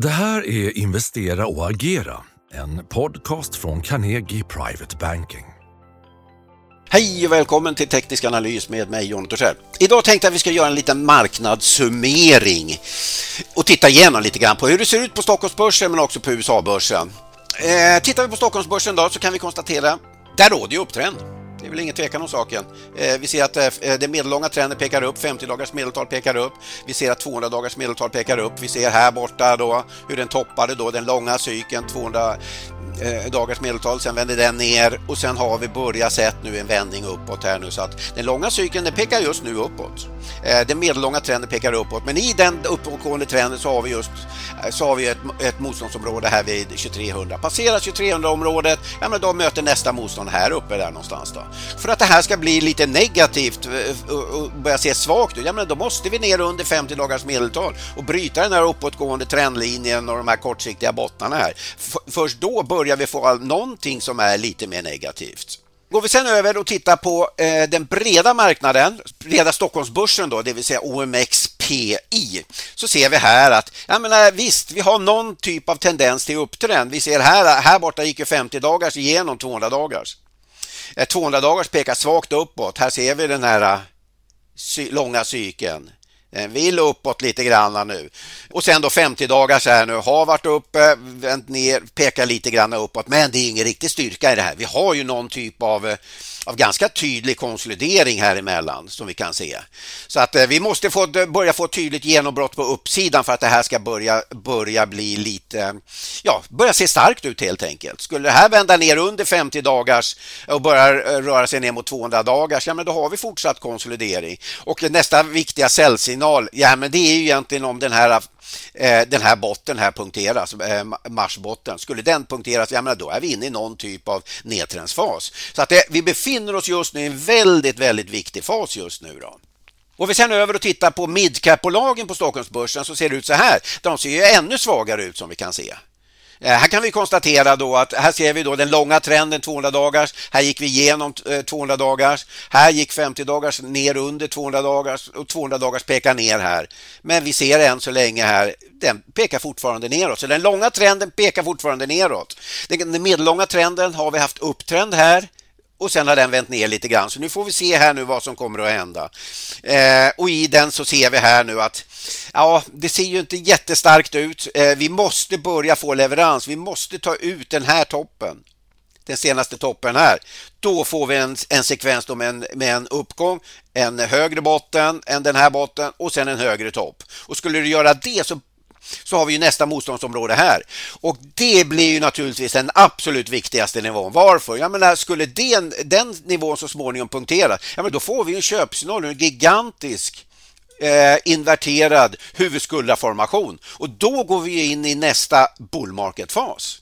Det här är Investera och agera, en podcast från Carnegie Private Banking. Hej och välkommen till Teknisk analys med mig John Torssell. Idag tänkte jag att vi ska göra en liten marknadssummering och titta igenom lite grann på hur det ser ut på Stockholmsbörsen men också på USA-börsen. Eh, tittar vi på Stockholmsbörsen då så kan vi konstatera där råder ju upptrend. Det är väl ingen tvekan om saken. Eh, vi ser att eh, eh, den medellånga trenden pekar upp, 50 dagars medeltal pekar upp. Vi ser att 200 dagars medeltal pekar upp. Vi ser här borta då hur den toppade då den långa cykeln 200 eh, dagars medeltal, sen vänder den ner och sen har vi börjat sett nu en vändning uppåt här nu så att den långa cykeln den pekar just nu uppåt. Eh, den medellånga trenden pekar uppåt men i den uppåtgående trenden så har vi just eh, så har vi ett, ett motståndsområde här vid 2300. Passerar 2300 området, ja men då möter nästa motstånd här uppe där någonstans då. För att det här ska bli lite negativt eh, och börja se svagt ut, ja men då måste vi ner under 50 dagars medeltal och bryta den här uppåtgående trendlinjen och de här kortsiktiga bottnarna här. Först då börjar börjar vi få någonting som är lite mer negativt. Går vi sen över och tittar på eh, den breda marknaden, breda Stockholmsbörsen då, det vill säga OMXPI, så ser vi här att jag menar, eh, visst, vi har någon typ av tendens till upptrend. Vi ser här, eh, här borta gick ju 50 dagars igenom 200 dagars. Eh, 200 dagars pekar svagt uppåt. Här ser vi den här sy långa cykeln. Eh, Den vill uppåt lite grann nu. Och sen då 50 dagars här nu, har varit uppe, vänt ner, pekar lite grann uppåt. Men det är ingen riktig styrka i det här. Vi har ju någon typ av eh, av ganska tydlig konsolidering här emellan som vi kan se. Så att eh, vi måste få, börja få tydligt genombrott på uppsidan för att det här ska börja, börja bli lite, ja, börja se starkt ut helt enkelt. Skulle det här vända ner under 50 dagars och börja röra sig ner mot 200 dagars, ja men då har vi fortsatt konsolidering. Och nästa viktiga säljsignal, ja men det är ju egentligen om den här Eh, den här botten här punkteras, eh, marsbotten, skulle den punkteras, ja men då är vi inne i någon typ av nedtrendsfas. Så att det, vi befinner oss just nu i en väldigt, väldigt viktig fas just nu. Då. Går vi sen över och tittar på midcap-bolagen på Stockholmsbörsen så ser det ut så här. De ser ju ännu svagare ut som vi kan se. Eh, här kan vi konstatera då att här ser vi då den långa trenden 200 dagars. Här gick vi igenom eh, 200-dagars, Här gick 50 dagars ner under 200 dagars och 200 dagars pekar ner här. Men vi ser än så länge här, den pekar fortfarande neråt. Så den långa trenden pekar fortfarande neråt. Den medellånga trenden har vi haft upptrend här och sen har den vänt ner lite grann. Så nu får vi se här nu vad som kommer att hända. Eh, och i den så ser vi här nu att ja, det ser ju inte jättestarkt ut. Eh, vi måste börja få leverans. Vi måste ta ut den här toppen. Den senaste toppen här. Då får vi en, en sekvens med en, med en uppgång, en högre botten än den här botten och sen en högre topp. Och skulle du göra det så så har vi nästa motståndsområde här. Och det blir ju naturligtvis den absolut viktigaste nivån. Varför? Jag menar, skulle den, den nivån så småningom punkteras, ja men då får vi en köpsignal, en gigantisk eh, inverterad huvudskuldaformation och då går vi in i nästa bull market-fas.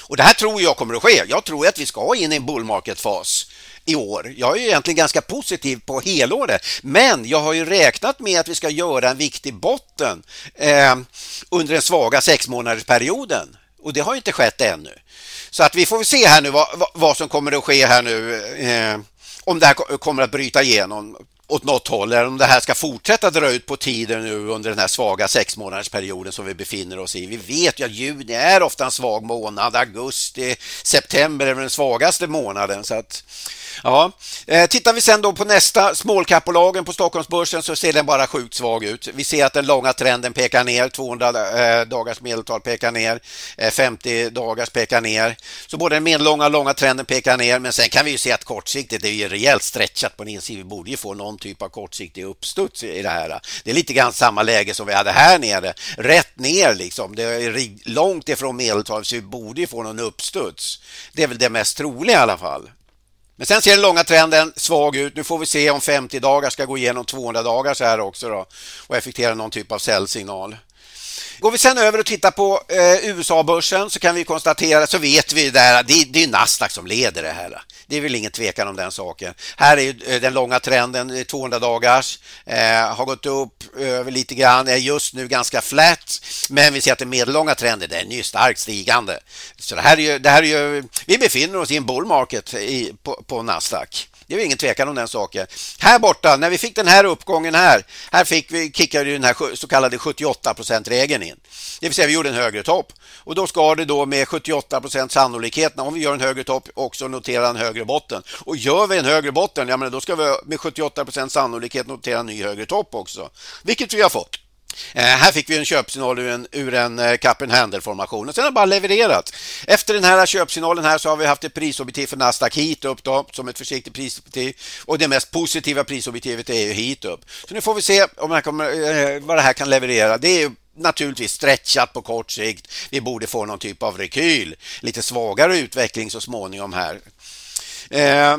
Och det här tror jag kommer att ske. Jag tror att vi ska in i en bull market-fas i år. Jag är egentligen ganska positiv på helåret, men jag har ju räknat med att vi ska göra en viktig botten eh, under den svaga sexmånadersperioden. och det har inte skett ännu. Så att vi får se här nu vad, vad som kommer att ske här nu. Eh, om det här kommer att bryta igenom åt något håll eller om det här ska fortsätta dra ut på tiden nu under den här svaga sexmånadersperioden som vi befinner oss i. Vi vet ju att juni är ofta en svag månad, augusti, september är den svagaste månaden så att Ja. Eh, tittar vi sen då på nästa small cap-bolagen på Stockholmsbörsen så ser den bara sjukt svag ut. Vi ser att den långa trenden pekar ner, 200 eh, dagars medeltal pekar ner, eh, 50 dagars pekar ner. Så både den medellånga och långa trenden pekar ner men sen kan vi ju se att kortsiktigt är ju rejält stretchat på en insida. Vi borde ju få någon typ av kortsiktig uppstuds i det här. Det är lite grann samma läge som vi hade här nere. Rätt ner liksom. Det är långt ifrån medeltal så vi borde ju få någon uppstuds. Det är väl det mest troliga i alla fall. Men sen ser den långa trenden svag ut. Nu får vi se om 50 dagar ska gå igenom 200 dagar så här också då och effektera någon typ av säljsignal. Går vi sen över och tittar på eh, USA-börsen så kan vi konstatera, så vet vi där, det, det är Nasdaq som leder det här. Det är väl ingen tvekan om den saken. Här är eh, den långa trenden, 200 dagars, eh, har gått upp eh, över lite grann, är just nu ganska flat, men vi ser att den medellånga trenden den är ju starkt stigande. Så det här är ju, det här är ju, vi befinner oss i en bull market i, på, på Nasdaq. Det är ju ingen tvekan om den saken. Här borta, när vi fick den här uppgången här, här fick vi, kickade den här så kallade 78 regeln in. Det vill säga vi gjorde en högre topp och då ska det då med 78% sannolikhet, om vi gör en högre topp, också notera en högre botten. Och gör vi en högre botten, ja men då ska vi med 78% sannolikhet notera en ny högre topp också. Vilket vi har fått. Eh, här fick vi en köpsignal ur en, ur en eh, cup and handle formation och sen har bara levererat. Efter den här köpsignalen här så har vi haft ett prisobjektiv för Nasdaq hit upp då, som ett försiktigt prisobjektiv och det mest positiva prisobjektivet är ju hit upp. Så nu får vi se om det kommer, eh, vad det här kan leverera. Det är naturligtvis stretchat på kort sikt. Vi borde få någon typ av rekyl, lite svagare utveckling så småningom här. Eh,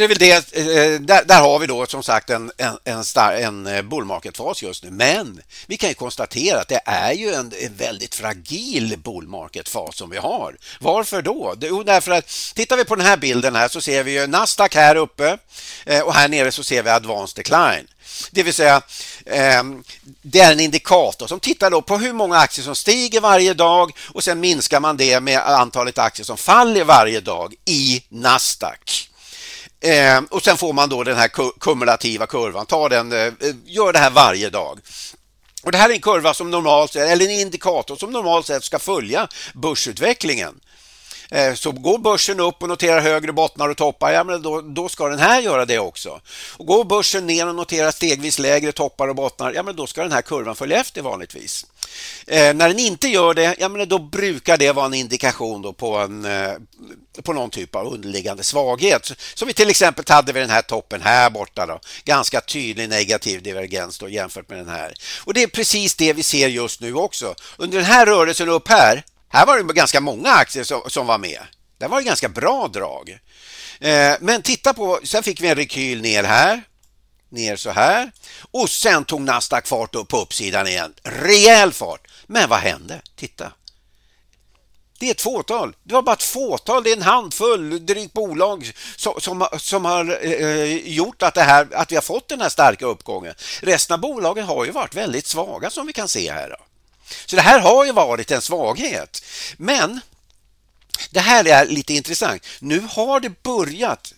så är väl det, eh, där, där, har vi då som sagt en, en, en, star, en eh, bull market-fas just nu. Men vi kan ju konstatera att det är ju en, en väldigt fragil bull market-fas som vi har. Varför då? Jo, därför att tittar vi på den här bilden här så ser vi ju Nasdaq här uppe eh, och här nere så ser vi advanced decline. Det vill säga, ehm, det är en indikator som tittar då på hur många aktier som stiger varje dag och sen minskar man det med antalet aktier som faller varje dag i Nasdaq. Eh, och sen får man då den här kumulativa kurvan. Ta den, eh, gör det här varje dag. Och Det här är en kurva som normalt eller en indikator som normalt sett ska följa börsutvecklingen. Eh, så går börsen upp och noterar högre bottnar och toppar, ja, men då, då ska den här göra det också. Och går börsen ner och noterar stegvis lägre toppar och bottnar, ja, men då ska den här kurvan följa efter vanligtvis. Eh, när den inte gör det, ja, men då brukar det vara en indikation på, en, eh, på någon typ av underliggande svaghet. Som vi till exempel hade vid den här toppen här borta. Då. Ganska tydlig negativ divergens då, jämfört med den här. Och Det är precis det vi ser just nu också. Under den här rörelsen upp här, här var det ganska många aktier som, som var med. Det var ett ganska bra drag. Eh, men titta på, sen fick vi en rekyl ner här ner så här och sen tog Nasdaq fart upp på uppsidan igen. Rejäl fart. Men vad hände? Titta. Det är ett fåtal. Det var bara ett fåtal, det är en handfull drygt bolag som, som, som har eh, gjort att, det här, att vi har fått den här starka uppgången. Resten av bolagen har ju varit väldigt svaga som vi kan se här. Då. Så det här har ju varit en svaghet. Men det här är lite intressant. Nu har det börjat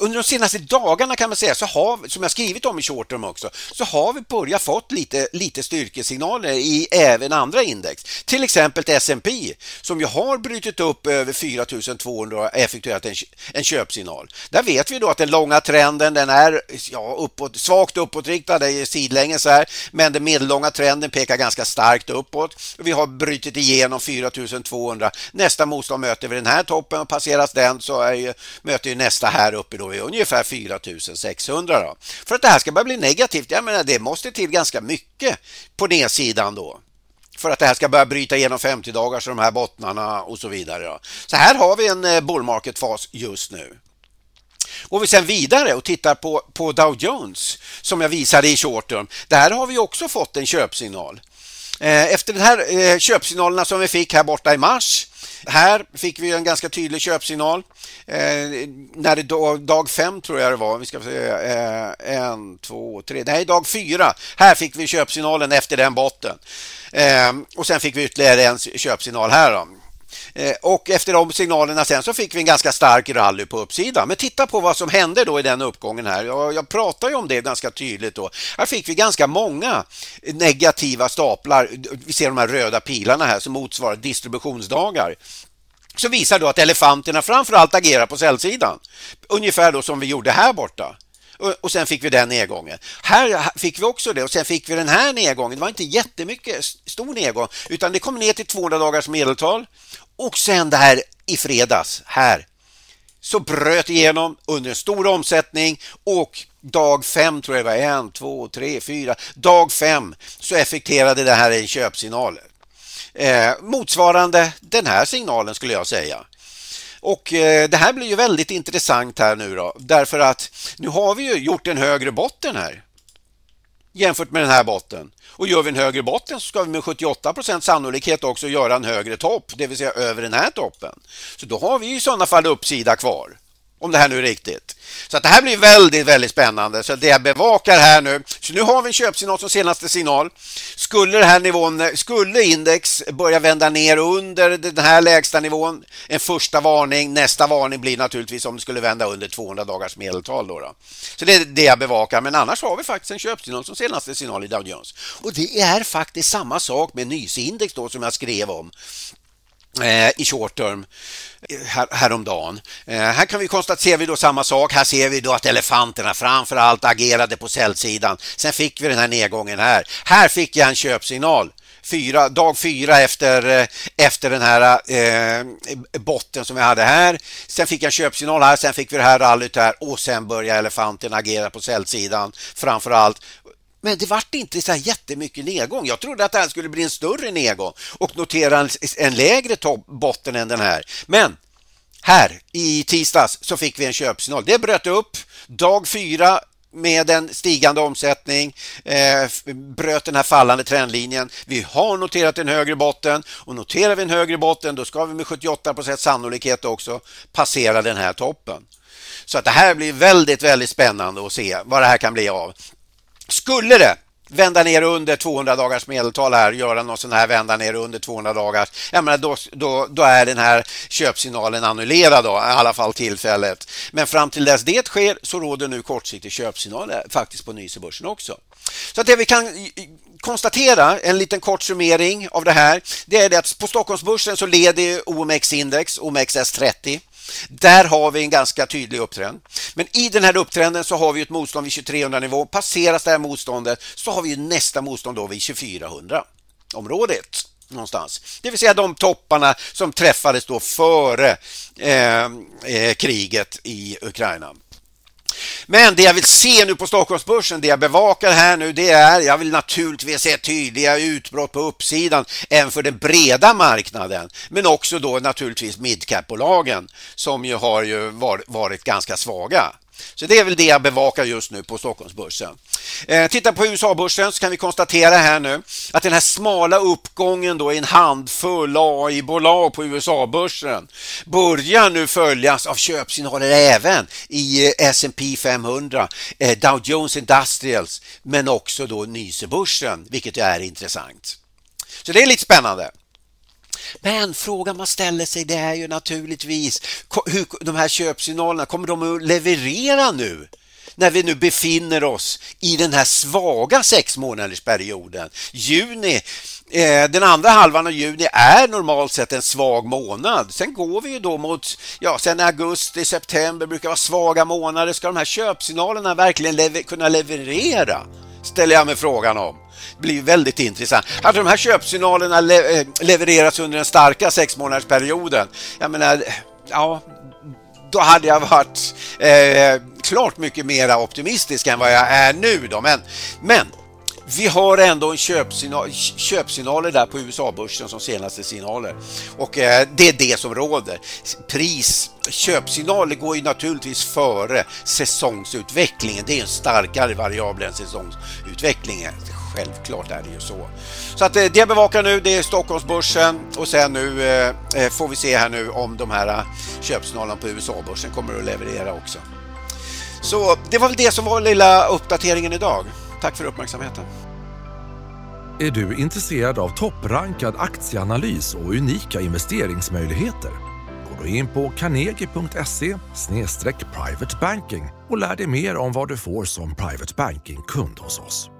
under de senaste dagarna kan man säga, så har, som jag skrivit om i shortterm också, så har vi börjat fått lite, lite styrkesignaler i även andra index. Till exempel S&P som ju har brutit upp över 4200 och effektuerat en, en köpsignal. Där vet vi då att den långa trenden den är ja, uppåt, svagt uppåtriktad, det är sidlänges här, men den medellånga trenden pekar ganska starkt uppåt. Vi har brutit igenom 4200. Nästa motstånd möter vi den här toppen och passeras den så är ju, möter ju nästa här uppe då är ungefär 4600. Då. För att det här ska börja bli negativt, jag menar det måste till ganska mycket på nedsidan då för att det här ska börja bryta igenom 50 dagar så de här bottnarna och så vidare. Då. Så här har vi en eh, bull market-fas just nu. Går vi sen vidare och tittar på, på Dow Jones som jag visade i short term. Där har vi också fått en köpsignal. Eh, efter de här eh, köpsignalerna som vi fick här borta i mars här fick vi en ganska tydlig köpsignal. Eh, när det dag, dag fem tror jag det var, vi ska se, eh, en, två, tre, nej dag fyra. Här fick vi köpsignalen efter den botten. Eh, och sen fick vi ytterligare en köpsignal här. Då. Eh, och efter de signalerna sen så fick vi en ganska stark rally på uppsidan. Men titta på vad som hände då i den uppgången här. Jag, jag pratar ju om det ganska tydligt då. Här fick vi ganska många negativa staplar. Vi ser de här röda pilarna här som motsvarar distributionsdagar som visar då att elefanterna framförallt agerar på säljsidan. Ungefär då som vi gjorde här borta. Och sen fick vi den nedgången. Här fick vi också det och sen fick vi den här nedgången. Det var inte jättemycket stor nedgång utan det kom ner till 200 dagars medeltal och sen det här i fredags här så bröt igenom under en stor omsättning och dag fem tror jag det var, en, två, tre, fyra, dag fem så effekterade det här en köpsignal. Eh, motsvarande den här signalen skulle jag säga. Och eh, det här blir ju väldigt intressant här nu då därför att nu har vi ju gjort en högre botten här jämfört med den här botten. Och gör vi en högre botten så ska vi med 78% sannolikhet också göra en högre topp, det vill säga över den här toppen. Så då har vi i sådana fall uppsida kvar om det här nu är riktigt. Så att det här blir väldigt, väldigt spännande. Så det jag bevakar här nu, så nu har vi en köpsignal som senaste signal. Skulle den här nivån, skulle index börja vända ner under den här lägsta nivån, en första varning, nästa varning blir naturligtvis om det skulle vända under 200 dagars medeltal. Då, då. Så det är det jag bevakar, men annars har vi faktiskt en köpsignal som senaste signal i Dow Jones. Och det är faktiskt samma sak med NYSE-index då som jag skrev om Eh, i short term eh, här, häromdagen. Eh, här kan vi konstatera vi då samma sak. Här ser vi då att elefanterna framför allt agerade på säljsidan. Sen fick vi den här nedgången här. Här fick jag en köpsignal. Fyra, dag fyra efter, eh, efter den här eh, botten som vi hade här. Sen fick jag en köpsignal här, sen fick vi det här rallyt här och sen började elefanten agera på säljsidan framför allt men det vart inte så här jättemycket nedgång. Jag trodde att det här skulle bli en större nedgång och notera en, en lägre topp, botten än den här. Men här i tisdags så fick vi en köpsignal. Det bröt upp dag fyra med en stigande omsättning, eh, bröt den här fallande trendlinjen. Vi har noterat en högre botten och noterar vi en högre botten då ska vi med 78% sannolikhet också passera den här toppen. Så att det här blir väldigt, väldigt spännande att se vad det här kan bli av. Skulle det vända ner under 200 dagars medeltal här, göra någon sån här vända ner under 200 dagars, jag menar då, då, då är den här köpsignalen annullerad då, i alla fall tillfället. Men fram till dess det sker så råder nu kortsiktig köpsignal eh, faktiskt på Nysebörsen också. Så att det vi kan konstatera, en liten kort summering av det här, det är det att på Stockholmsbörsen så leder OMX-index, OMXS30 där har vi en ganska tydlig upptrend. Men i den här upptrenden så har vi ett motstånd vid 2300 nivå. Passeras det här motståndet så har vi nästa motstånd då vid 2400 området någonstans. Det vill säga de topparna som träffades då före eh, eh, kriget i Ukraina. Men det jag vill se nu på Stockholmsbörsen, det jag bevakar här nu, det är, jag vill naturligtvis se tydliga utbrott på uppsidan även för den breda marknaden. Men också då naturligtvis midcap-bolagen som ju har ju varit ganska svaga. Så det är väl det jag bevakar just nu på Stockholmsbörsen. Eh, titta på USA-börsen så kan vi konstatera här nu att den här smala uppgången då i en handfull AI-bolag på USA-börsen börjar nu följas av köpsignaler även i eh, S&P 500, eh, Dow Jones Industrials men också då Nysebörsen, vilket är intressant. Så det är lite spännande. Men frågan man ställer sig det är ju naturligtvis hur de här köpsignalerna, kommer de att leverera nu? när vi nu befinner oss i den här svaga sex månadersperioden. Juni eh, den andra halvan av juni är normalt sett en svag månad. Sen går vi ju då mot, ja, sen augusti, september brukar vara svaga månader. Ska de här köpsignalerna verkligen lever kunna leverera? Ställer jag mig frågan om blir väldigt intressant. Hade de här köpsignalerna le eh, levererats under den starka sexmånadersperioden, jag menar, ja, då hade jag varit eh, klart mycket mer optimistisk än vad jag är nu. Då. Men, men vi har ändå en köpsignal, köpsignaler där på USA-börsen som senaste signaler och eh, det är det som råder. Pris, köpsignaler går ju naturligtvis före säsongsutvecklingen. Det är en starkare variabel än säsongsutvecklingen. Självklart är det ju så. Så att eh, det jag bevakar nu det är Stockholmsbörsen och sen nu eh, eh får vi se här nu om de här eh, köpsignalerna på USA-börsen kommer att leverera också. Så det var väl det som var lilla uppdateringen idag. Tack för uppmärksamheten. Är du intresserad av topprankad aktieanalys och unika investeringsmöjligheter? Gå då in på carnegie.se privatebanking och lär dig mer om vad du får som private banking-kund hos oss.